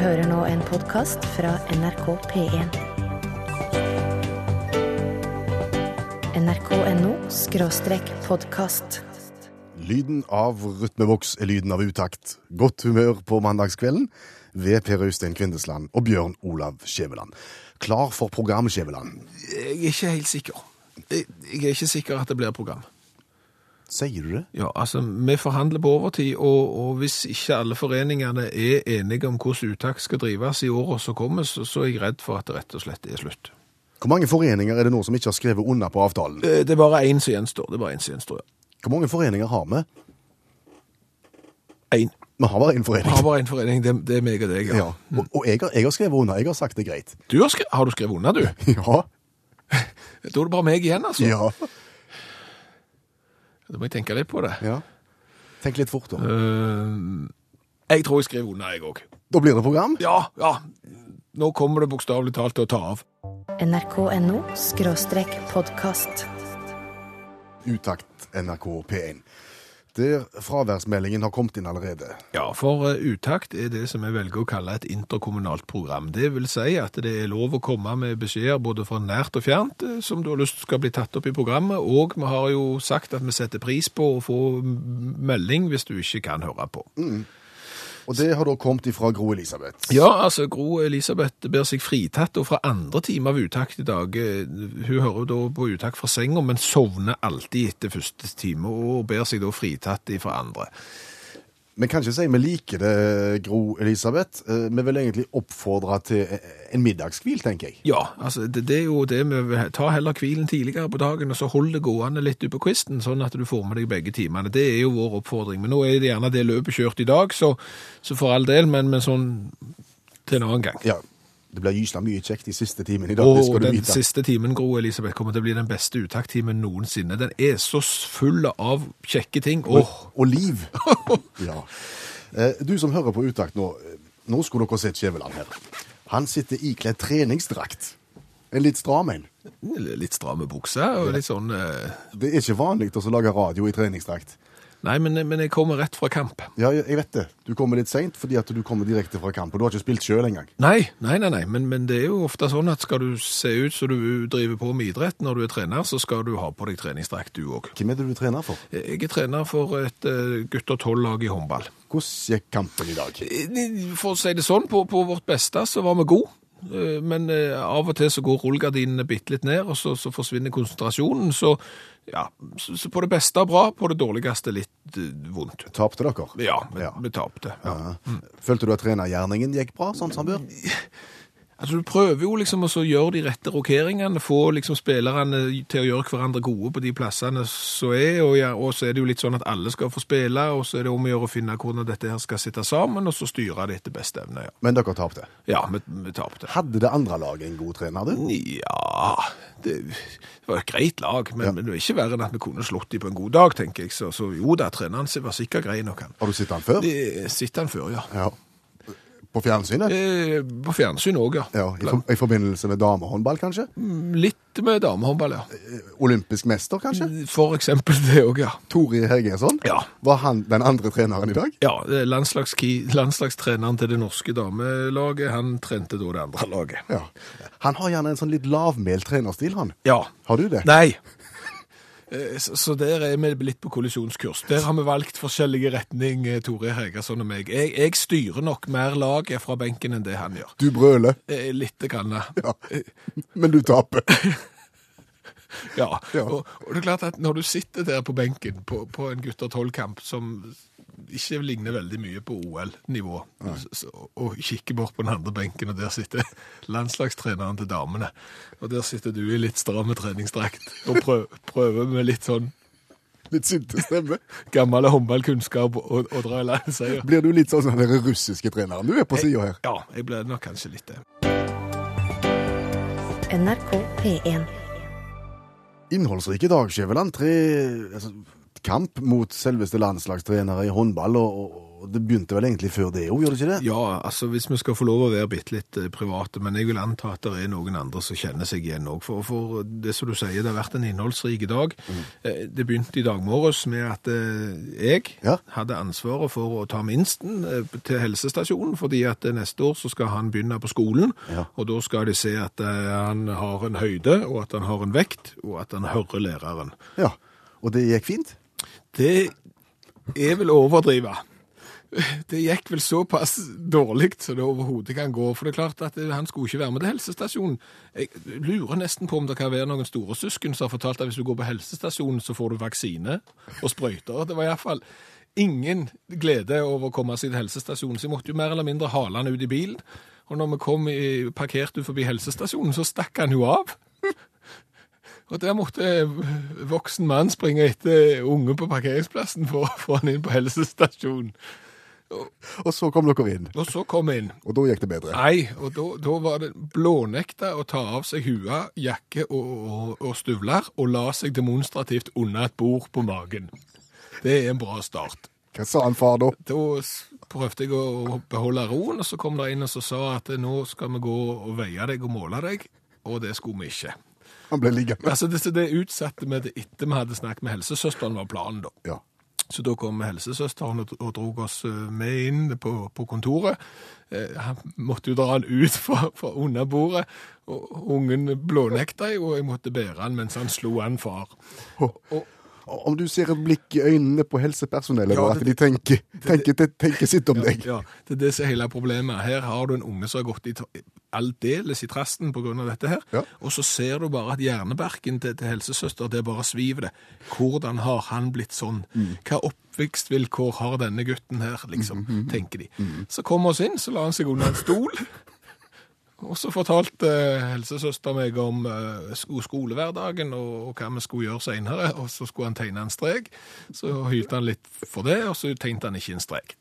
hører nå en podkast fra NRK P1. nrk.no skråstrek podkast. Lyden av rytmeboks er lyden av utakt. Godt humør på mandagskvelden ved Per Øystein Kvindesland og Bjørn Olav Skjæveland. Klar for program, Skjæveland? Jeg er ikke helt sikker. Jeg, jeg er ikke sikker at det blir program. Sier du det? Ja, altså, Vi forhandler på overtid, og, og hvis ikke alle foreningene er enige om hvordan uttak skal drives i åra som kommer, så, så er jeg redd for at det rett og slett er slutt. Hvor mange foreninger er det nå som ikke har skrevet under på avtalen? Eh, Det er bare én som gjenstår. Det er bare én som gjenstår, ja. Hvor mange foreninger har vi? Én. Vi har bare én Vi har bare én forening, det, det er meg og deg. Ja. Og, og jeg, har, jeg har skrevet under. Jeg har sagt det greit. Du har, skrevet, har du skrevet under, du? Ja. Da er det bare meg igjen, altså. Ja. Da må jeg tenke litt på det. ja. Tenk litt fort, da. Eh, jeg tror jeg skriver under, jeg òg. Da blir det program. Ja, ja. Nå kommer det bokstavelig talt til å ta av. nrk.no skråstrek podkast. Utakt NRK P1. Der fraværsmeldingen har kommet inn allerede. Ja, for eh, utakt er det som jeg velger å kalle et interkommunalt program. Det vil si at det er lov å komme med beskjeder både fra nært og fjernt eh, som du har lyst skal bli tatt opp i programmet, og vi har jo sagt at vi setter pris på å få melding hvis du ikke kan høre på. Og det har da kommet ifra Gro Elisabeth. Ja, altså Gro Elisabeth ber seg fritatt og fra andre time av utakt i dag. Eh, Hun hører da på utakt fra senga, men sovner alltid etter første time, og ber seg da fritatt fra andre. Vi kan ikke si vi liker det, Gro Elisabeth. Eh, Vi vil egentlig oppfordre til en middagshvil, tenker jeg. Ja, altså det, det er jo det vi vil ta heller hvilen tidligere på dagen, og så hold det gående litt ut på kvisten, sånn at du får med deg begge timene. Det er jo vår oppfordring. Men nå er det gjerne det løpet kjørt i dag, så, så for all del, men, men sånn til en annen gang. Ja, det blir gysla mye kjekt i siste timen i dag, det skal du den vite. siste timen, Gro Elisabeth, kommer til å bli den beste uttakttimen noensinne. Den er så full av kjekke ting. Åh, Og liv. ja. Eh, Du som hører på Utakt nå, eh, nå skulle dere sett Skjæveland her. Han sitter ikledd treningsdrakt. En litt stram en. litt stramme bukser, og litt sånn... eh, Det er ikke vanlig å lage radio i treningsdrakt. Nei, men, men jeg kommer rett fra kamp. Ja, jeg vet det. Du kommer litt seint fordi at du kommer direkte fra kamp, og du har ikke spilt sjøl engang. Nei, nei, nei, nei. Men, men det er jo ofte sånn at skal du se ut som du driver på med idrett når du er trener, så skal du ha på deg treningsdrakt du òg. Hvem er det du trener for? Jeg er trener for et uh, gutter tolv-lag i håndball. Hvordan gikk kampen i dag? Eh, For å si det sånn, på, på vårt beste så var vi gode. Eh, Men eh, av og til så går rullegardinene bitte litt ned, og så, så forsvinner konsentrasjonen. Så ja, så, så på det beste bra, på det dårligste litt eh, vondt. Tapte dere? Ja, vi, Ja. vi tapte. Ja. Ja. Følte du at trenergjerningen gikk bra, sånn som han bør? Altså, Du prøver jo liksom å gjøre de rette rokeringene, få liksom spillerne til å gjøre hverandre gode på de plassene som er, og, ja, og så er det jo litt sånn at alle skal få spille, og så er det om å gjøre å finne hvordan dette her skal sitte sammen, og så styre det etter beste evne. Ja, Men dere tapte. ja vi, vi tapte. Hadde det andre laget en god trener, du? Ja, det, det var et greit lag, men, Ja. men det var ikke verre enn at vi kunne slått dem på en god dag, tenker jeg. Så, så jo da, treneren var sikkert grei nok, han. Har du sett han før? Sett han før, ja. Ja. På fjernsynet? Eh, På fjernsyn òg, ja. Ja, i, for, I forbindelse med damehåndball, kanskje? Litt med damehåndball, ja. Olympisk mester, kanskje? For eksempel det òg, ja. Tore Hergesson? Ja. Var han den andre treneren i dag? Ja, er landslagstreneren til det norske damelaget, han trente da det andre laget. Ja. Han har gjerne en sånn litt lavmælt trenerstil, han. Ja. Har du det? Nei. Eh, Så, der er vi litt på kollisjonskurs. Der har vi valgt forskjellige retning, eh, Tore Hegersson og meg. Jeg, jeg styrer nok mer laget fra benken enn det han gjør. Du brøler, Lite Litt grann. ja. men du taper. Ja. Ja. Og, og det er klart at når du sitter der på benken på, på en gutter 12-kamp som ikke ligner veldig mye på OL-nivå, og kikker bort på den andre benken, og der sitter landslagstreneren til damene, og der sitter du i litt stramme treningsdrakt, og prøver, prøver med litt sånn Litt sinte stemme. gammel håndballkunnskap og, og dra i land seier. Blir du litt sånn som den russiske treneren du er på sida her? Ja, jeg ble nok kanskje litt det. NRK P1. Innholdsrike dag, Skjæveland. Tre altså, Kamp mot selveste landslagstrenere i håndball og, det begynte vel egentlig før det òg, gjør det ikke det? Ja, altså hvis vi skal få lov å være bitte litt eh, private, men jeg vil anta at det er noen andre som kjenner seg igjen òg. For, for det som du sier, det har vært en innholdsrik dag. Mm. Det begynte i dag morges med at eh, jeg Ja. hadde ansvaret for å ta minsten eh, til helsestasjonen, fordi at eh, neste år så skal han begynne på skolen, Ja. og da skal de se at eh, han har en høyde, og at han har en vekt, og at han hører læreren. Ja. Og det gikk fint? Det er vel å overdrive. Det gikk vel såpass dårlig som det overhodet kan gå. For det er klart at han skulle ikke være med til helsestasjonen. Jeg lurer nesten på om det kan være noen store søsken som har fortalt at hvis du går på helsestasjonen, så får du vaksine og sprøyter. Det var iallfall ingen glede over å komme seg til helsestasjonen, så jeg måtte jo mer eller mindre hale han ut i bilen. Og når vi kom i, parkert ut forbi helsestasjonen, så stakk han jo av. Og der måtte voksen mann springe etter unge på parkeringsplassen for å få han inn på helsestasjonen. Og så kom dere inn, Og så kom jeg inn. og da gikk det bedre. Nei, og da, da var det blånekta å ta av seg hua, jakke og, og, og støvler, og la seg demonstrativt under et bord på magen. Det er en bra start. Hva sa han far da? Da prøvde jeg å beholde roen, og så kom det inn og så sa at nå skal vi gå og veie deg og måle deg, og det skulle vi ikke. Han ble liggende. Altså, det, det utsatte vi det etter vi hadde snakket med helsesøsteren, var planen da. Ja. Så da kom helsesøsteren og, og dro oss eh, med inn på, på kontoret. Eh, han måtte jo dra han ut fra, fra under bordet, og ungen blånekta jo, og jeg måtte bære han mens han slo han far. Og, Om du ser et blikk i øynene på helsepersonellet, Ja, det, at de tenker, tenker, tenker sitt om deg. ja, det er det som er hele problemet. Her har du en unge som har gått i aldeles i trasten av dette her, Ja. og så ser du bare at hjernebarken til, til helsesøster, det bare sviver det. Hvordan har han blitt sånn? Hva oppvekstvilkår har denne gutten her, liksom, tenker de. Så kom oss inn, så la han seg under en stol, og så fortalte eh, helsesøster meg om eh, skolehverdagen og, hva vi skulle gjøre senere, og så skulle han tegne en strek. Så hylte han litt for det, og så tegnte han ikke en strek.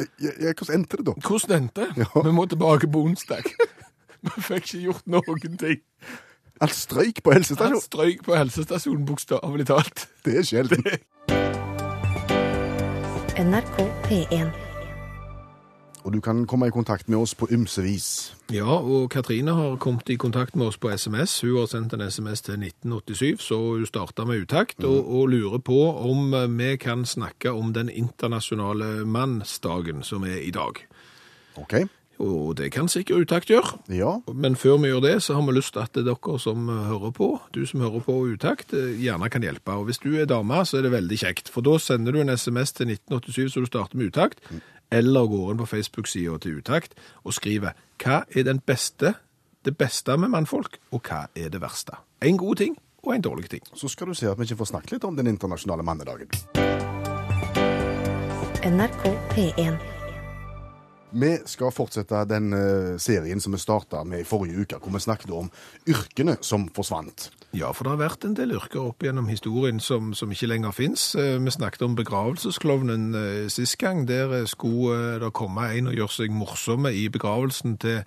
Hvordan endte det da? Hvordan endte? Ja. Vi må tilbake på onsdag. Vi fikk ikke gjort noen ting. Han strøyk på Han helsestasjonen. strøyk på helsestasjonen, bokstavelig talt. Det er sjelden. NRK P1. Og du kan komme i kontakt med oss på ymse vis. Ja, og Katrine har kommet i kontakt med oss på SMS. Hun har sendt en SMS til 1987, så hun starta med utakt og, og lurer på om eh, vi kan snakke om den internasjonale mannsdagen som er i dag. Ok? Og det kan sikkert utakt gjøre. Ja. Men før vi gjør det, så har vi lyst til at dere som hører på, du som hører på utakt, eh, gjerne kan hjelpe. Og hvis du er dame, så er det veldig kjekt, for da sender du en SMS til 1987 så du starter med utakt, eller går inn på Facebook-sida til utakt og skriver hva er den beste, det beste med mannfolk, og hva er det verste. En god ting og en dårlig ting. Så skal du se at vi ikke får snakket litt om den internasjonale mannedagen. NRK P1. Vi skal fortsette den eh, serien som vi starta med i forrige uke, hvor vi snakket om yrkene som forsvant. Ja, for det har vært en del yrker opp gjennom historien som, som ikke lenger finnes. Eh, Vi snakket om begravelsesklovnen eh, sist gang. Der eh, skulle det komme en og gjøre seg morsomme i begravelsen til,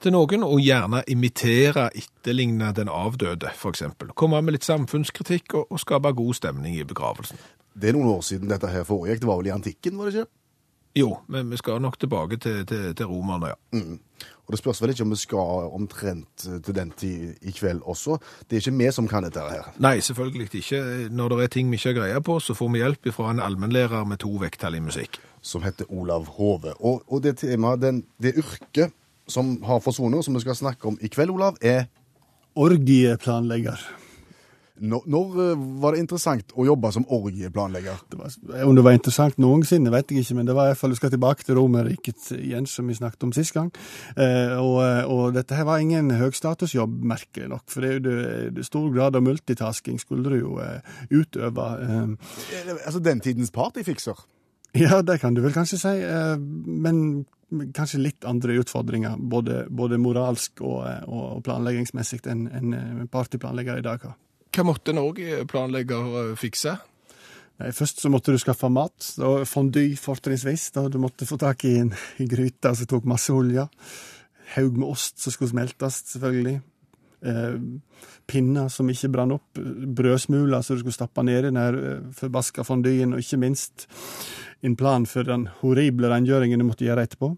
til noen, og gjerne imitere, etterligne den avdøde, eksempel. Komme med litt samfunnskritikk og, og skape god stemning i begravelsen. Det er noen år siden dette her foregikk. Det var vel i antikken, var det ikke? Jo, men vi skal nok tilbake til, til, til romerne, ja. Og det spørs vel ikke om vi skal omtrent eh, til den tid i kveld også. Det er ikke vi som kan dette her. Nei, selvfølgelig ikke. Når det er ting vi ikke har greie på, så får vi hjelp fra en allmennlærer med to vekttall i musikk. som heter Olav Hove. Og, og det temaet, den, det yrket som har forsvunnet, som vi skal snakke om i kveld, Olav, er Orgieplanlegger. Når, når eh, var det interessant å jobbe som orgieplanlegger? Var, om det var interessant noensinne, vet jeg ikke, men det var i hvert fall du skal tilbake til Romerriket igjen, som vi snakket om sist gang. Eh, og, og dette her var ingen høgstatusjobb, merkelig nok, for det er jo det, det stor grad av multitasking skulle du jo eh, utøve. Eh, Eh, Altså den tidens partyfikser? ja, det kan du vel kanskje si, eh, men kanskje litt andre utfordringer, både, både moralsk og, eh, og planleggingsmessig, enn en partyplanlegger i dag har. Hva måtte Norge planlegger eh, fikse? Nei, Først så måtte du skaffe mat, og fondy fortrinnsvis. da Du måtte få tak i en gryte som tok masse olje. Haug med ost som skulle smeltes, selvfølgelig. Eh, pinner som ikke brann opp, brødsmuler som du skulle stappe ned i den her eh, forbaska fondyen, og ikke minst en plan for den horrible rengjøringen du måtte gjøre etterpå.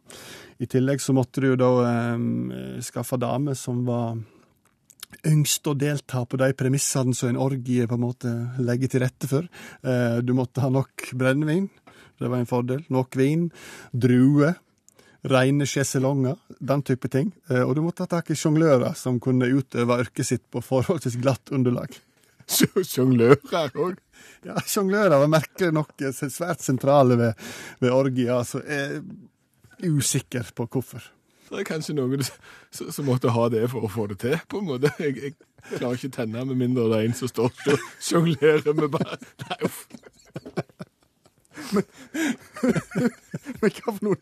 I tillegg så måtte du jo da eh, skaffe dame som var yngst å delta på de premissene som en orgie på en måte legger til rette for. Eh, du måtte ha nok brennevin, det var en fordel. Nok vin, druer, reine sjeselonger, den type ting. Eh, og du måtte ha tak i sjonglører som kunne utøve yrket sitt på forholdsvis glatt underlag. Sjonglører òg. Ja, Sjonglører var merkelig nok svært sentrale ved, ved orgier, så jeg er usikker på hvorfor. Det er kanskje noen som måtte ha det for å få det til, på en måte. Jeg, jeg klarer ikke tenne med mindre det er en som står og sjonglerer med bare Nei, uff. Men hva for, noen,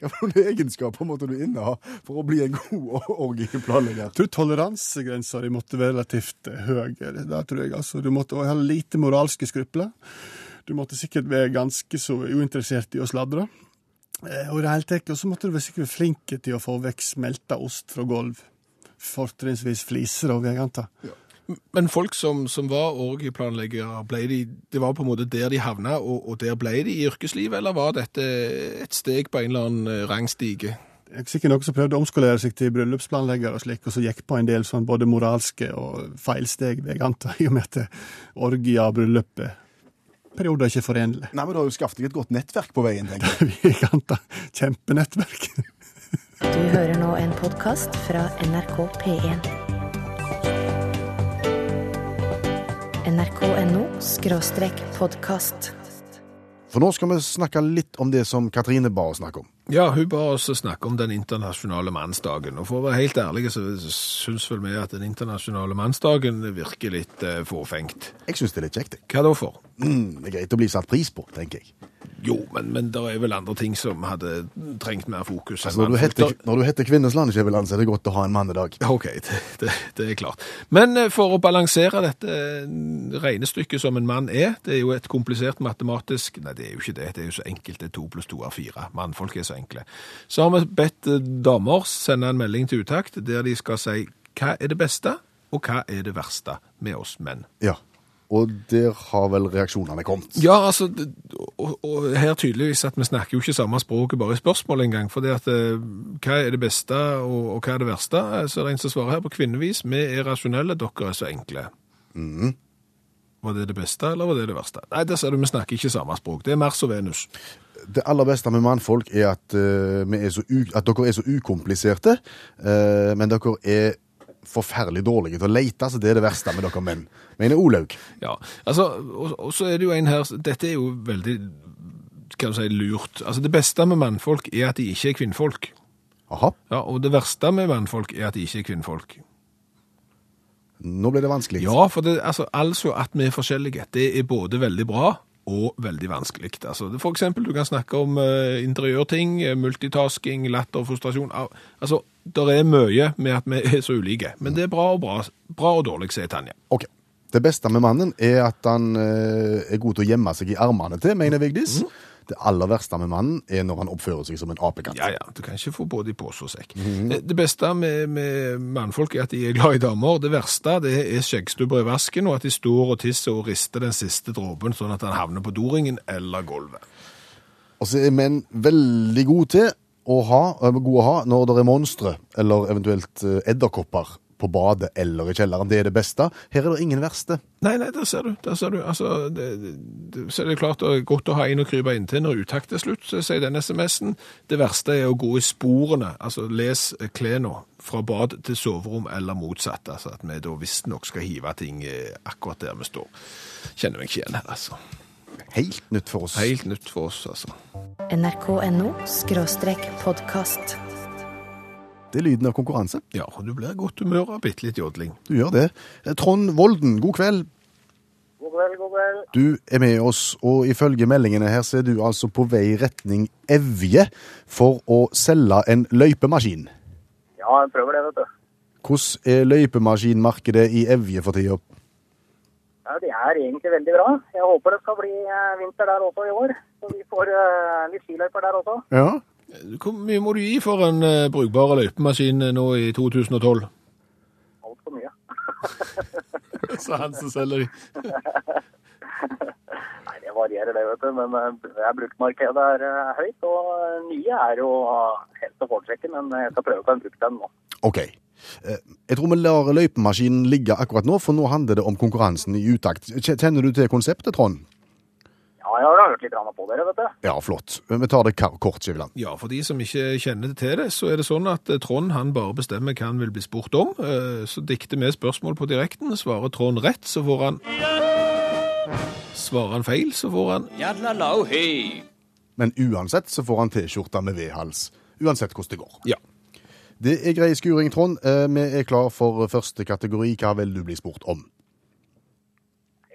hva for noen egenskaper måtte du inneha for å bli en god orgieplanlegger? Tror toleransegrensa di måtte være relativt høy. Det tror jeg, altså. Du måtte ha lite moralske skrupler. Du måtte sikkert være ganske så uinteressert i å sladre. Eh, Og det hele tatt så måtte du være sikkert flink til å få vekk smelta ost fra gulv. Fortrinnsvis fliser, og jeg antar. Men folk som, som var orgieplanleggere, de, det var på en måte der de havna, og, og der ble de i yrkeslivet, eller var dette et steg på en eller annen eh, rangstige? Det er sikkert noen som prøvde å omskolere seg til bryllupsplanlegger og slik, og så gikk på en del sånn både moralske og feilsteg, vil jeg anta, i og med at orgia og bryllup er perioder ikke forenlig. Nei, men Du har jo skaffet deg et godt nettverk på veien, tenker jeg. Vi kan ta kjempenettverk. Du hører nå en podkast fra NRK P1. nrk.no skråstrek podkast. For nå skal vi snakke litt om det som Katrine ba oss snakke om. Ja, hun ba oss snakke om den internasjonale mannsdagen. Og for å være helt ærlig, så syns vel vi at den internasjonale mannsdagen virker litt eh, fåfengt. Jeg syns det er litt kjekt. jeg. Hva da for? Mm, det er greit å bli satt pris på, tenker jeg. Jo, men, men det er vel andre ting som hadde trengt mer fokus. Altså, når, du heter, når du heter Kvinnesland, Skjæveland, så er det godt å ha en mannedag. Ok, det, det, det er klart. Men eh, for å balansere dette eh, regnestykket som en mann er, det er jo et komplisert matematisk Nei, det er jo ikke det. Det er jo så enkelt. Det er to pluss to er fire. Mannfolk er så enkle. Så har vi bedt eh, damer sende en melding til utakt der de skal si hva er det beste, og hva er det verste med oss menn. Ja. Og der har vel reaksjonene kommet. Ja, altså, og, og her tydeligvis at vi snakker jo ikke samme språket bare i spørsmål engang. For det at eh, hva er det beste og, og hva er det verste? Eh, Så er det en som svarer her på kvinnevis. Vi er rasjonelle, dere er så enkle. Var det det beste, eller var det det verste? Nei, der ser du, vi snakker ikke samme språk. Det er Mars og Venus. Det aller beste med mannfolk er at, uh, er at dere er så ukompliserte, uh, men dere er forferdelig dårlige til å lete, så det er det verste med dere menn. Mener Olaug. Ja, altså, og, og så er det jo en her, dette er jo veldig, kan du si, lurt. Altså, det beste med mannfolk er at de ikke er kvinnfolk. Aha, Ja, og det verste med mannfolk er at de ikke er kvinnfolk. nå ble det vanskelig. Ja, for det, altså, altså at vi er forskjellige, det er både veldig bra og veldig vanskelig. Altså, for eksempel, du kan snakke om uh, interiørting, eh, multitasking, latter, frustrasjon. Al- Altså, det er mye med at vi er så ulike, men det er bra og bra, bra og dårlig, sier Tanja. Ok. Det beste med mannen er at han eh, er god til å gjemme seg i armene til, mener Vigdis. Det aller verste med mannen er når han oppfører seg som en apekatt. Ja, ja, du kan ikke få både i pose og sekk. det, det beste med, med mannfolk er at de er glad i damer. Det verste det er skjeggstubber i vasken, og at de står og tisser og rister den siste dråpen, sånn at han havner på doringen eller gulvet. Og så er menn veldig gode til å ha, god å ha når det er monstre, eller eventuelt eh, edderkopper på badet eller i kjelleren. Det er det beste. Her er det ingen verste. Nei, nei, der ser du. Der ser du. Altså, det, det, så er det klart det er godt å ha en å krype inntil når utakt er slutt, sier den SMS-en. Det verste er å gå i sporene. Altså, les klærne fra bad til soverom eller motsatt. Altså, at vi da visstnok skal hive ting eh, akkurat der vi står. Kjenner meg ikke igjen her, altså. Helt nytt for oss. Helt nytt for oss, altså. nrk.no podkast. Det er lyden av konkurranse. Ja, du blir i godt humør av bitte litt jodling. Du gjør det. Eh, Trond Volden, god kveld. God kveld, god kveld. Du er med oss, og ifølge meldingene her så er du altså på vei retning Evje for å selge en løypemaskin. Ja, jeg prøver det, vet du. Hvordan er løypemaskinmarkedet i Evje for tida? Ja, det er egentlig veldig bra. Jeg håper det skal bli eh, vinter der også i år. Så vi får eh, litt skiløyper der også. Ja. Hvor mye må du gi for en uh, brukbar løypemaskin eh, nå i 2012? Så han som selger de. Nei, det varierer det, vet du. Men eh, bruktmarkedet er eh, høyt, og eh, nye er jo helt å foretrekke. Men jeg skal prøve å en bruke den nå. OK. Eh, Jeg tror vi lar løypemaskinen ligge akkurat nå, for nå handler det om konkurransen i utakt. Kj- Kjenner du til konseptet, Trond? Ja, jeg har hørt litt på dere, vet du. Ja, flott. Vi tar det kort, Skjæveland. Ja, for de som ikke kjenner til det, så er det sånn at eh, Trond han bare bestemmer hva han vil bli spurt om. Eh, Så dikter vi spørsmål på direkten. Svarer Trond rett, så får han Svarer han feil, så får han Jadlalau, hei. Men uansett så får han T-skjorta med V-hals. Uansett hvordan det går. Ja. Det er grei skuring, Trond. Eh, Vi er klar for første kategori. Hva vil du bli spurt om?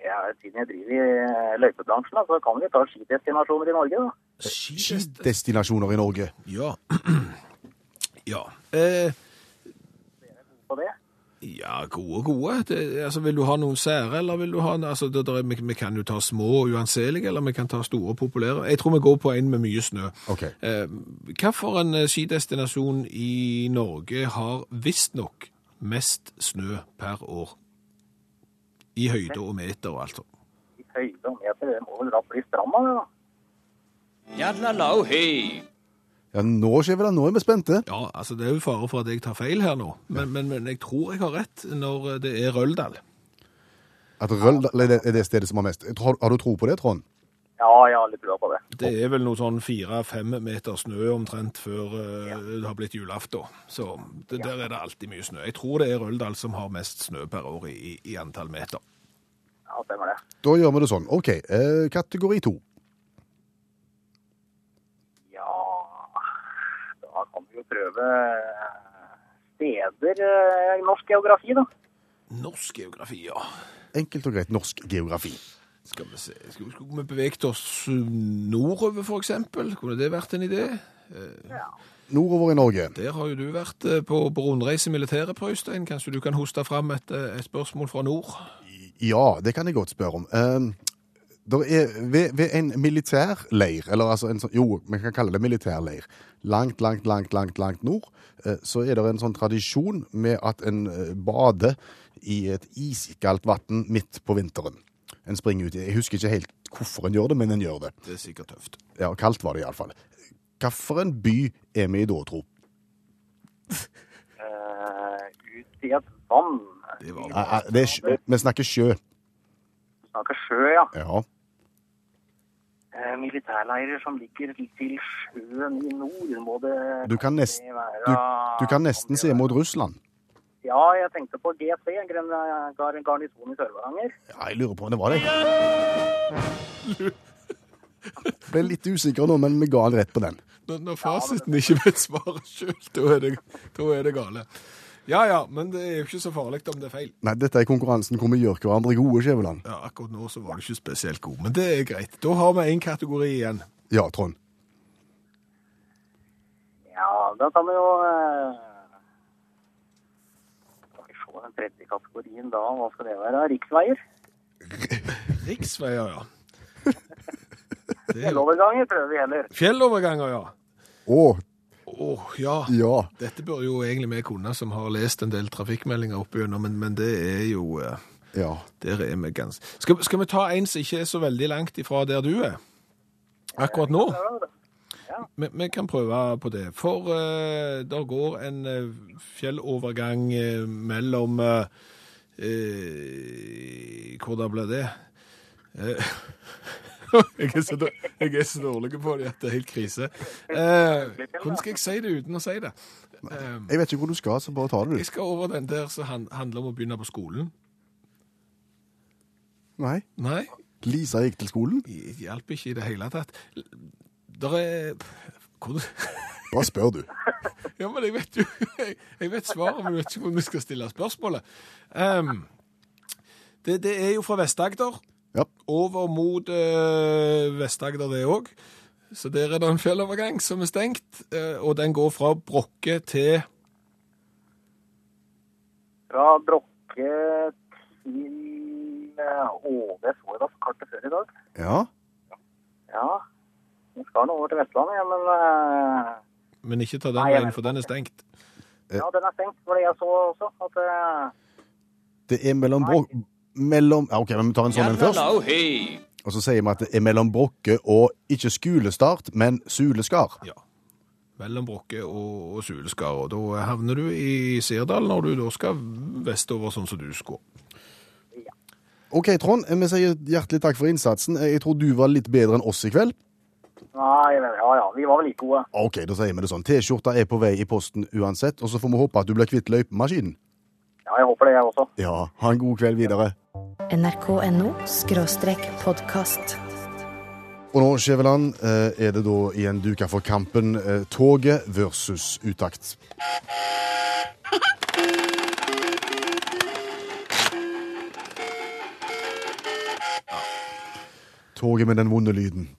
Ja, siden jeg driver i eh, løypebransjen, så kan vi ta skidestinasjoner i Norge. da. Skidestinasjoner i Norge. Ja. Ja. Eh, På det. Ja, gode, gode. Det, altså, vil du ha noen sære, eller vil du ha altså, det, der, vi, vi kan jo ta små og uanselige, eller vi kan ta store og populære. Jeg tror vi går på en med mye snø. OK. Eh, Hvilken eh, skidestinasjon i Norge har visstnok mest snø per år? I høyde og meter og alt sånt. I høyde og meter, det må vel da bli stranda, det da. la hei. Ja, nå, Skjæveland, nå er vi spente. Ja, altså det er jo fare for at jeg tar feil her nå, men, men, men jeg tror jeg har rett når eh, det er Røldal. At Røldal er det, stedet som har mest. Har, har du tro på det, Trond? Ja, jeg har litt trua på det. Det er vel noe sånn fire-fem meter snø omtrent før ja. det har blitt julaften. Så det, der er det alltid mye snø. Jeg tror det er Røldal som har mest snø per år i, i, i antall meter. Ja, stemmer det. Da gjør vi det sånn. OK. Eh, kategori to. Ja, da kan vi jo prøve steder, eh, norsk geografi da. Norsk geografi, ja. Enkelt og greit norsk geografi. Skal vi se, skulle, skulle vi beveget oss nordover for eksempel? Kunne det vært en idé? Ja. Nordover i Norge. Der har jo du vært eh, på, på rundreise i militæret, Prøystein. Kanskje du kan hoste fram et, eh, et spørsmål fra nord? Ja, det kan jeg godt spørre om. Der er, ved, ved en militærleir, eller altså en sånn, jo, vi kan kalle det militærleir, langt, langt, langt, langt, langt nord, eh, så er det en sånn tradisjon med at en eh, bader i et iskaldt vann midt på vinteren. En springer ut i, jeg husker ikke helt hvorfor en gjør det, men en gjør det. Det er sikkert tøft. Ja, kaldt var det i alle fall. Hvilken by er vi i da, tro? Uh, ut i et vann. Det var eh, Det er, sjø- vi snakker sjø. Vi snakker sjø, ja. Ja. Eh, militærleirer som ligger til sjøen i nord, må det Du kan, nest, være... du, du kan nesten se mot Russland. Ja, jeg tenkte på GC, garnisonen i Sør-Varanger. Ja, jeg lurer på om det var det. Ble litt usikker nå, men vi ga han rett på den. Når, når fasiten ikke vet svaret sjøl, da, er det- da er det gale. Ja ja, men det er jo ikke så farlig om det er feil. Nei, dette er konkurransen hvor vi gjør hverandre gode, Skjæveland. Ja, Akkurat nå så var du ikke spesielt god, men det er greit. Da har vi én kategori igjen. Ja, Trond. Ja, da kan vi jo eh, Skal vi se den tredje kategorien da, hva skal det være? Riksveier? Riksveier, ja. Det er Fjelloverganger prøver vi heller. Fjelloverganger, ja. Å, Å, ja. ja. Dette bør jo egentlig vi kunne, som har lest en del trafikkmeldinger opp igjennom, men, men det er jo eh, Ja. Der er vi ganske skal, skal vi ta en som ikke er så veldig langt ifra der du er? Akkurat nå? Vi, vi kan prøve på det. For uh, der går en uh, fjellovergang uh, mellom uh, eh, Hvor da ble det? Eh, jeg, er så, jeg er så dårlig på det at det er helt krise. Eh, hvordan skal jeg si det uten å si det? Eh, Jeg vet ikke hvor du skal, så bare ta det, jeg skal over den der som handler om å begynne på skolen. Nei. Nei, Lisa gikk til skolen. det hjelper ikke i det hele tatt. Der er hvor, Bare spør, du. Ja, men jeg vet jo jeg, jeg vet svaret, men jeg vet ikke hvordan vi skal stille spørsmålet. Um, det, det er jo fra Vest-Agder. Ja. Over mot uh, Vest-Agder, det òg. Så der er det en fjellovergang som er stengt, eh, og den går fra Brokke til Fra Brokke til eh, Åve, så jeg da på kartet før i dag. Ja. Ja, vi skal nå over til Vestlandet, ja, men eh, Men ikke ta den Nei, veien, for den er stengt. ja, den er stengt, for det jeg så også, at eh, Det er mellom brok... Mellom ja, OK, men vi tar en sånn en først. Og så sier vi at det er mellom Brokke og ikke skolestart, men Suleskar. Ja. Mellom Brokke og, og Suleskar. Og da havner du i Sirdal når du da skal vestover sånn som du skal. OK, Trond, vi sier hjertelig takk for innsatsen. Jeg tror du var litt bedre enn oss i kveld. Nei, men ja ja, vi var vel like gode. OK, da sier vi det sånn. T-skjorta er på vei i posten uansett, og så får vi håpe at du blir kvitt løypemaskinen. Ja, jeg håper det, jeg også. Ja, ha en god kveld videre. nrk.no podkast. Og nå, Skjæveland, eh, er det da igjen duka for kampen eh, toget versus utakt. Toget med den vonde lyden.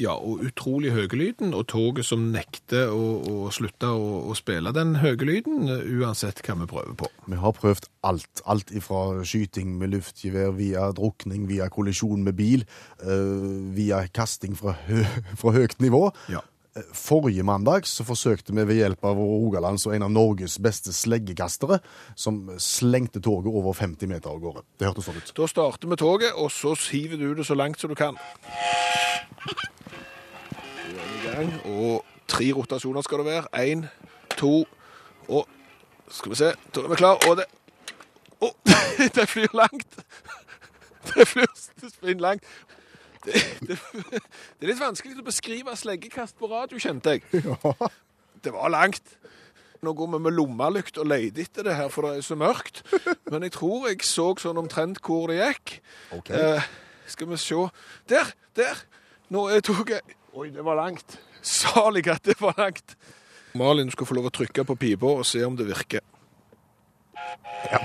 Ja, og utrolig høyelyden, og toget som nekter å, å slutte å, å spille den høyelyden, uansett hva vi prøver på. Vi har prøvd alt. Alt ifra skyting med luftgevær, via drukning, via kollisjon med bil, øh, via kasting fra, hø fra høyt nivå. Ja. Eh, Forrige mandag så forsøkte vi ved hjelp av Rogalands og en av Norges beste sleggekastere, som slengte toget over 50 meter av gårde. Det hørtes sånn ut. Da starter vi toget, og så hiver du det så langt som du kan. Gang, og tre rotasjoner skal det være. Én, to, og Skal vi se, da er vi klar, og det Å, det flyr langt! Det flyr spinn langt. Det, det, det er litt vanskelig å beskrive sleggekast på radio, kjente jeg. Det var langt. Nå går vi med lommelykt og leter etter det her, for det er så mørkt. Men jeg tror jeg så sånn omtrent hvor det gikk. Okay. Eh, skal vi se. Der! Der! Nå er toget Oi, det var langt. Salig at det var langt. Malin skal få lov å trykke på pipa og se om det virker. Ja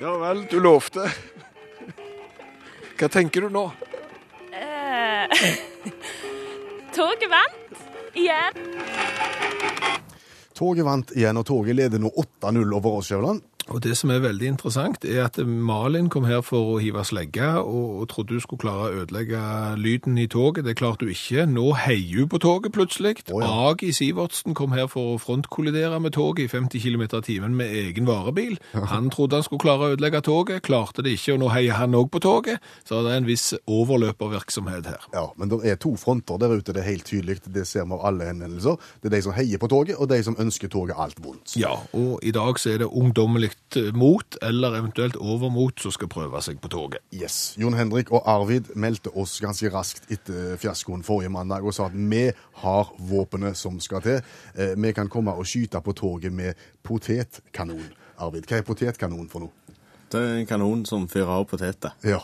ja vel, du lovte. Hva tenker du nå? Eh, Toget vant igjen. Toget vant igjen, og toget leder nå 8-0 over oss, Skjæveland. Og det som er veldig interessant, er at Malin kom her for å hive slegge, og, og trodde du skulle klare å ødelegge lyden i toget. Det klarte du ikke. Nå heier hun på toget plutselig. Oh, ja. Agi Sivertsen kom her for å frontkollidere med toget i 50 km i timen med egen varebil. Han trodde han skulle klare å ødelegge toget, klarte det ikke, og nå heier han òg på toget. Så det er en viss overløpervirksomhet her. Ja, men det er to fronter der ute, det er helt tydelig. Det ser vi av alle henvendelser. Det er de som heier på toget, og de som ønsker toget alt vondt. Ja, og i dag så er det ungdommelig mot, eller eventuelt overmot, som skal prøve seg på toget. Yes. Jon Henrik og Arvid meldte oss ganske raskt etter fiaskoen forrige mandag og sa at vi har våpenet som skal til. Eh, Vi kan komme og skyte på toget med potetkanon. Arvid, hva er potetkanon for noe? Det er en kanon som fyrer av poteter. Ja.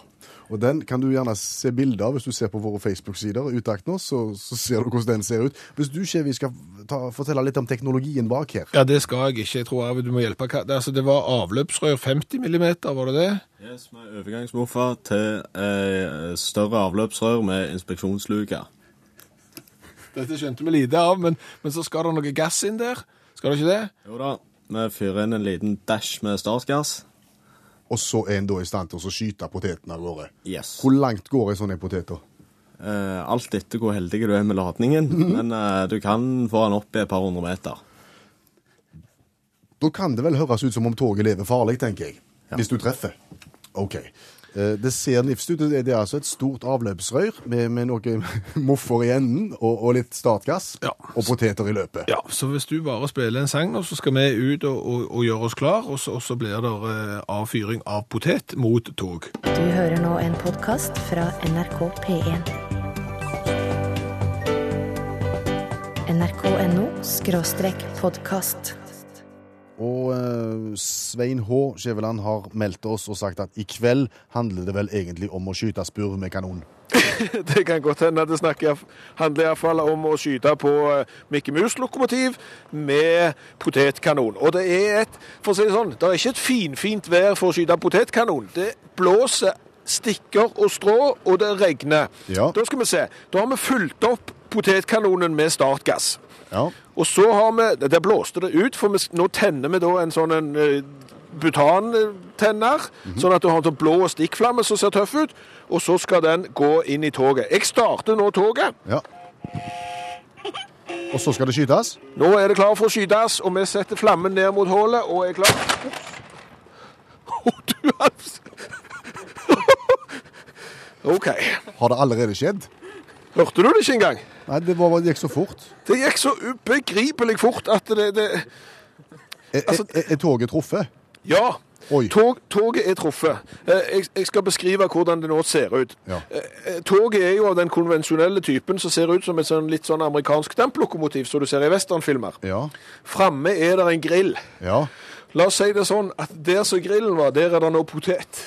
Og den kan du gjerne se bilde av hvis du ser på våre Facebook-sider. Utakt nå, så, så ser du hvordan den ser ut. Hvis du, Kjevi, skal ta, fortelle litt om teknologien bak her. Ja, det skal jeg ikke. Jeg tror Arvid du må hjelpe. Altså, det var avløpsrør 50 millimeter, var det det? Yes, med overgangsmoffer til eh, større avløpsrør med inspeksjonsluke. Dette skjønte vi lite av, men, men så skal det noe gass inn der. Skal det ikke det? Jo da, vi fyrer inn en liten dash med startgass. Og så er en da i stand til å skyte poteten av gårde. Yes. Hvor langt går en sånn potet? Eh, alt etter hvor heldig du er med ladningen, men uh, du kan få den opp i et par hundre meter. Da kan det vel høres ut som om toget lever farlig, tenker jeg. Ja. Hvis du treffer. OK. Eh, Det ser nifst ut. Det er altså et stort avløpsrør med, med noen moffer i enden og, og litt startgass. Ja. Og poteter i løpet. Ja, så hvis du bare spiller en sang nå, så skal vi ut og, og, og gjøre oss klar, og så, og så blir det eh, avfyring av potet mot tog. Du hører nå en podkast fra NRK P1. nrk.no skråstrek podkast. Og eh, Svein H. Skjæveland har meldt oss og sagt at i kveld handler det vel egentlig om å skyte spurv med kanon. Det kan godt hende det snakker, handler iallfall om å skyte på eh, Mikke Mus-lokomotiv med potetkanon. Og det er et for å si det sånn, det er ikke et finfint vær for å skyte potetkanon. Det blåser stikker og strå, og det regner. Ja. Da skal vi se. Da har vi fulgt opp potetkanonen med startgass. Ja. Og så har vi Der blåste det ut, for vi, nå tenner vi da en sånn en butantenner, mm -hmm. sånn at du har en sånn blå stikkflamme som ser tøff ut. Og så skal den gå inn i toget. Jeg starter nå toget. ja. Og så skal det skytes. Nå er det klar for å skytes, og vi setter flammen ned mot hullet og er klar. Du. OK. Har det allerede skjedd? Hørte du det ikke engang? Nei, det, var, det gikk så fort. Det gikk så ubegripelig fort at det, det Altså- er, er toget truffet? Ja. Tog, toget er truffet. Eh, Jeg, jeg skal beskrive hvordan det nå ser ut. Ja. Eh, Toget er jo av den konvensjonelle typen som ser ut som et sånn, litt sånn amerikansk damplokomotiv som du ser i westernfilmer. Ja. Framme er det en grill. Ja. La oss si det sånn at der som grillen var, der er det nå potet.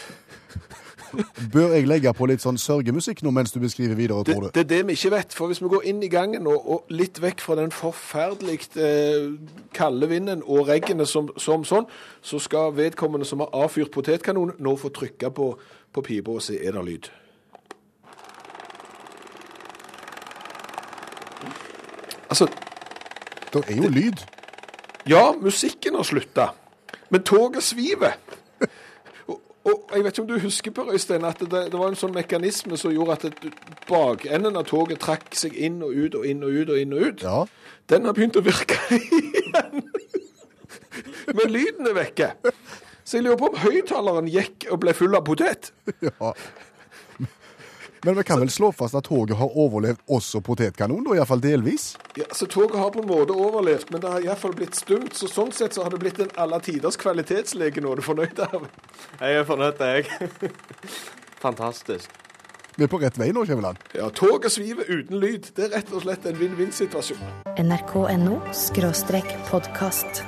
Bør jeg legge på litt sånn sørgemusikk nå mens du beskriver videre, tror du? det er det vi ikke vet. For hvis vi går inn i gangen og, og litt vekk fra den forferdelig eh, kalde vinden og regnet som, som sånn, så skal vedkommende som har avfyrt potetkanon, nå få trykke på, på pipa og se er det lyd. Altså, Det er jo lyd. ja, musikken har slutta, men toget sviver. Og, jeg vet ikke om du husker på, Øystein, at det, det var en sånn mekanisme som gjorde at det, bakenden av toget trakk seg inn og ut og inn og ut og inn og ut. Ja. Den har begynt å virke igjen. Men lyden er vekke. Så jeg lurer på om høyttaleren gikk og ble full av potet. ja. Men vi kan vel slå fast at toget har overlevd også potетkanon, da, iallfall delvis? Ja, så Toget har på en måte overlevd, men det har iallfall blitt stumt. Så sånn sett så har det blitt en alle tiders kvalitetslege nå. Er du fornøyd der? Jeg er fornøyd, jeg. Fantastisk. Vi er på rett vei nå, Kjeveland. Ja, toget sviver uten lyd. Det er rett og slett en vinn-vinn-situasjon. nrk.no podkast.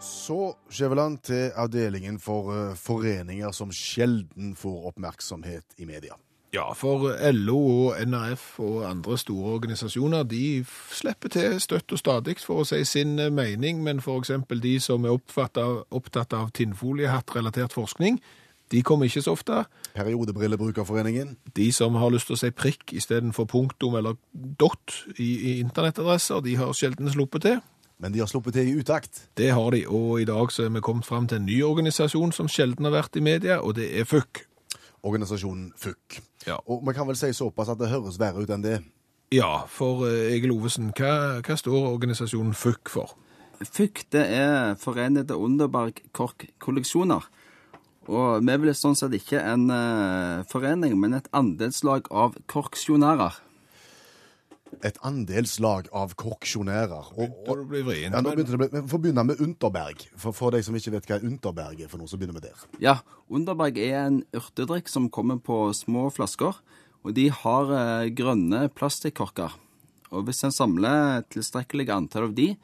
Så, Skjæveland, til avdelingen for eh, foreninger som sjelden får oppmerksomhet i media. Ja, for LO og NRF og andre store organisasjoner, de slipper til støtt og stadig for å si sin eh, mening, men eksempel de som er av, opptatt av tinnfoliehatt-relatert forskning, de kommer ikke så ofte. Periodebrillebrukerforeningen. De som har lyst til å si prikk istedenfor punktum eller dot i, i internettadresser, de har sjelden sluppet til. Men de har sluppet til i utakt. Det har de, og i dag så er vi kommet fram til en ny organisasjon som sjelden har vært i media, og det er FUK. Organisasjonen FUK. Ja. Og vi kan vel si såpass at det høres verre ut enn det. Ja, for eh, Egil Ovesen, hva, hva står organisasjonen FUK for? FUK det er Forenede Underberg Kork-kolleksjoner. Og vi vil sånn sett ikke en eh, forening, men et andelslag av korksjonærer. Et andelslag av korksjonærer. Og, Begynte å bli vrient, ja, nå begynte det å bli, Vi får begynne med Unterberg, for, for de som ikke vet hva Unterberg er for noe, så begynner vi der. Ja, Unterberg er en urtedrikk som kommer på små flasker, og de har eh, grønne plastikkorker. Og hvis en samler tilstrekkelig antall av de,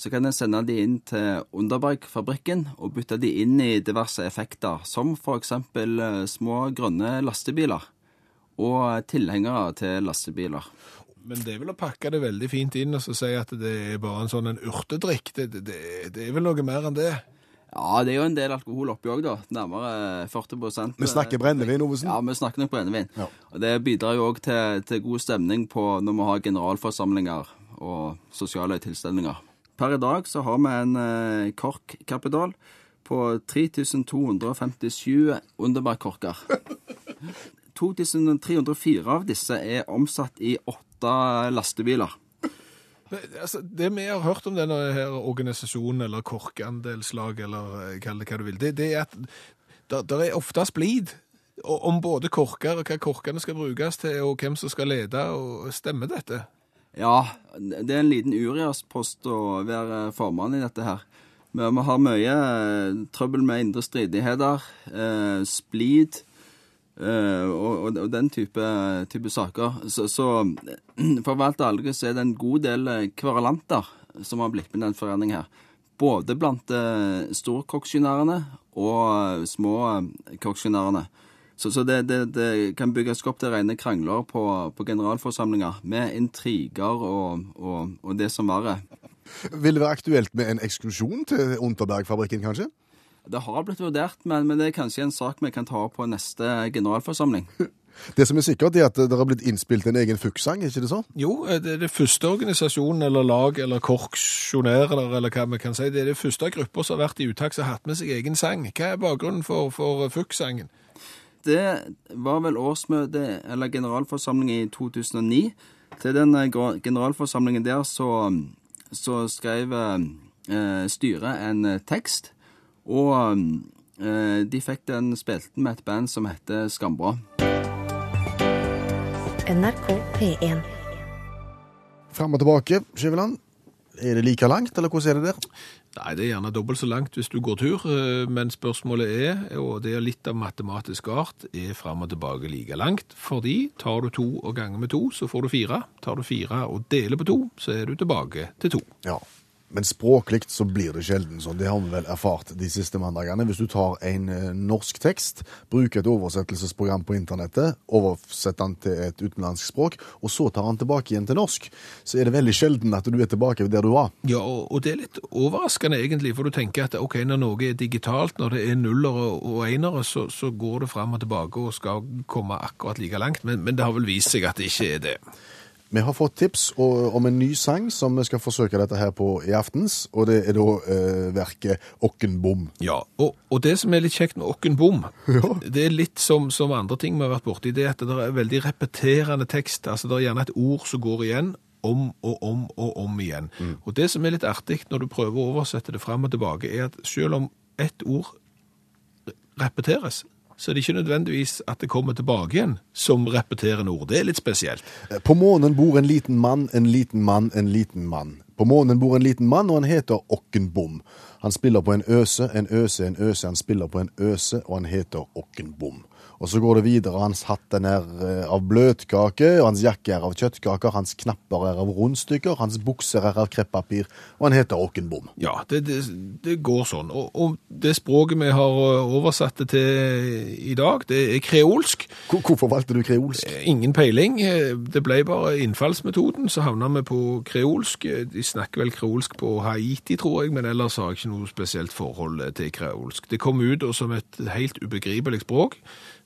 så kan en sende de inn til Underberg-fabrikken og bytte de inn i diverse effekter, som eksempel eh, små grønne lastebiler og tilhengere til lastebiler. Men det er vel å pakke det veldig fint inn og så si at det er bare en sånn en urtedrikk. Det, det, det, det er vel noe mer enn det. Ja, det er jo en del alkohol oppi òg, da. Nærmere 40 Vi snakker brennevin, Ovesen. Ja, vi snakker nok brennevin. Ja. Og det bidrar jo òg til, til god stemning på når vi har generalforsamlinger og sosiale tilstelninger. Per i dag så har vi en eh, korkkapital på 3257 Underberg-korker. 2304 av disse er omsatt i åtte lastebiler. Men, altså, det vi har hørt om denne her organisasjonen, eller korkandelslag, eller eh, kall det hva du vil, det, det er at der, der er ofte splid om både korker og hva korkene skal brukes til, og hvem som skal lede, og stemmer dette? Ja, det er en liten uriaspost å være formann i dette her. Men vi har mye eh, trøbbel med indre stridigheter, eh, splid og, og, og den type, type saker. Så, så for å Alge så er det en god del eh, kverulanter som har blitt med i den foreningen her. Både blant storkoksjonærene og småkoksjonærene. små eh. Så, så det, det, det kan bygges opp til rene krangler på, på generalforsamlinger med intriger og, og, og det som verre. Vil det være aktuelt med en eksklusjon til Unterberg-fabrikken, kanskje? Det har blitt vurdert, men, men det er kanskje en sak vi kan ta opp på neste generalforsamling. Det som er sikkert, er at det har blitt innspilt en egen Fuchs-sang, ikke det så? Jo, eh, det er det første organisasjonen eller lag eller korksjonærer eller, eller hva vi kan si. Det er det første grupper som har vært i uttak som har hatt med seg egen sang. Hva er bakgrunnen for, for FUK-sangen? Det var vel årsmøte eller generalforsamling i 2009 Til den eh, generalforsamlingen der så, så skrev eh, styret en eh, tekst, og eh, de fikk den spilt med et band som heter Skambra. NRK P1. Fram og tilbake, Skiveland. Er det like langt, eller hvordan er det der? Nei, det er gjerne dobbelt så langt hvis du går tur, eh, men spørsmålet er, og det er litt av matematisk art, er fram og tilbake like langt. Fordi tar du to og ganger med to, så får du fire. Tar du fire og deler på to, så er du tilbake til to. Ja, men språklig så blir det sjelden sånn. Det har vi vel erfart de siste mandagene. Hvis du tar en eh, norsk tekst, bruker et oversettelsesprogram på internettet, oversetter den til et utenlandsk språk, og så tar den tilbake igjen til norsk, så er det veldig sjelden at du er tilbake der du var. Ja, og, det er litt overraskende egentlig, for du tenker at ok, når noe er digitalt, når det er nuller og, og enere, så, så går det fram og tilbake og skal komme akkurat like langt, men, men det har vel vist seg at det ikke er det. Vi har fått tips om en ny sang som vi skal forsøke dette her på i aftens, og det er da eh, verket Okkenbom. Ja, og, og det som er litt kjekt med Okkenbom, ja. det er litt som, som andre ting vi har vært borti, det er at det er veldig repeterende tekst, altså det er gjerne et ord som går igjen, om og om og om igjen. Og det som er litt artig når du prøver å oversette det fram og tilbake, er at selv om ett ord repeteres, så er det ikke nødvendigvis at det kommer tilbake igjen som repeterende ord. Det er litt spesielt. Eh, På månen bor en liten mann, en liten mann, en liten mann. På månen bor en liten mann, og han heter Okkenbom. Han spiller på en øse, en øse, en øse. Han spiller på en øse, og han heter Okkenbom. Og så går det videre. Hans hatt er eh, av bløtkake, og hans jakke er av kjøttkaker, hans knapper er av rundstykker, hans bukser er av kreppapir, og han heter Okkenbom. Ja, det, det, det går sånn. Og, og det språket vi har eh, oversatt det til i dag, det er kreolsk. Hvor- Hvorfor valgte du kreolsk? Ingen peiling. Eh, Det ble bare innfallsmetoden, så havna vi på kreolsk. De snakker vel kreolsk på Haiti, tror jeg, men ellers har jeg ikke noe spesielt forhold til kreolsk. Det kom ut som et helt ubegripelig språk.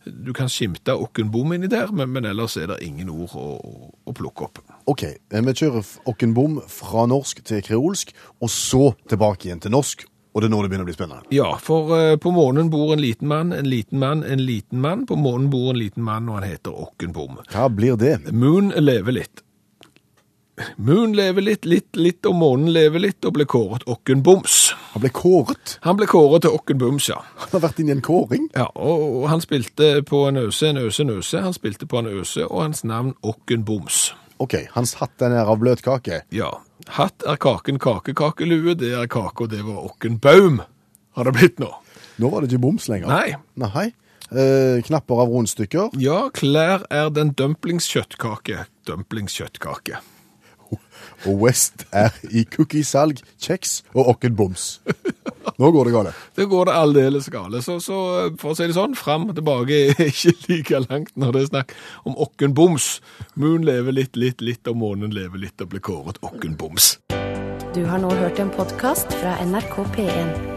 Du kan skimte okkenbom inni der, men, men ellers er det ingen ord å, å plukke opp. Ok, eh, vi kjører Okkenbom fra norsk til kreolsk, og så tilbake igjen til norsk. Og det er nå det begynner å bli spennende. Ja, for eh, på månen bor en liten mann, en liten mann, en liten mann. På månen bor en liten mann, og han heter Okkenbom. Hva blir det? Moon lever litt. Moon lever litt, litt, litt, og månen lever litt, og ble kåret Okkenboms. Han ble kåret. Han ble kåret til Okkenboms, ja. Han har vært inne i en kåring. Ja, og, og han spilte på en øse, en øse, en øse. Han spilte på en øse, og hans navn Okkenboms. Ok, hans hatt den er av bløtkake. Ja. Hatt er kaken kakekakelue, det er kake, og det var Okkenbaum, har det blitt nå. Nå var det ikke boms lenger. Nei. Nei. Eh, knapper av rundstykker. Ja, klær er den dumplingskjøttkake. Dumplingskjøttkake. Og West er i cookiesalg, kjeks og okkenboms. Nå går det galt. Det går det aldeles gale. Så, så for å si det sånn, fram og tilbake er ikke like langt når det er snakk om Okkenboms. Moon lever litt, litt, litt, og månen lever litt og blir kåret Okkenboms. Du har nå hørt en podkast fra NRK P1.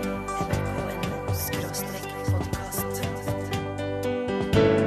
Hent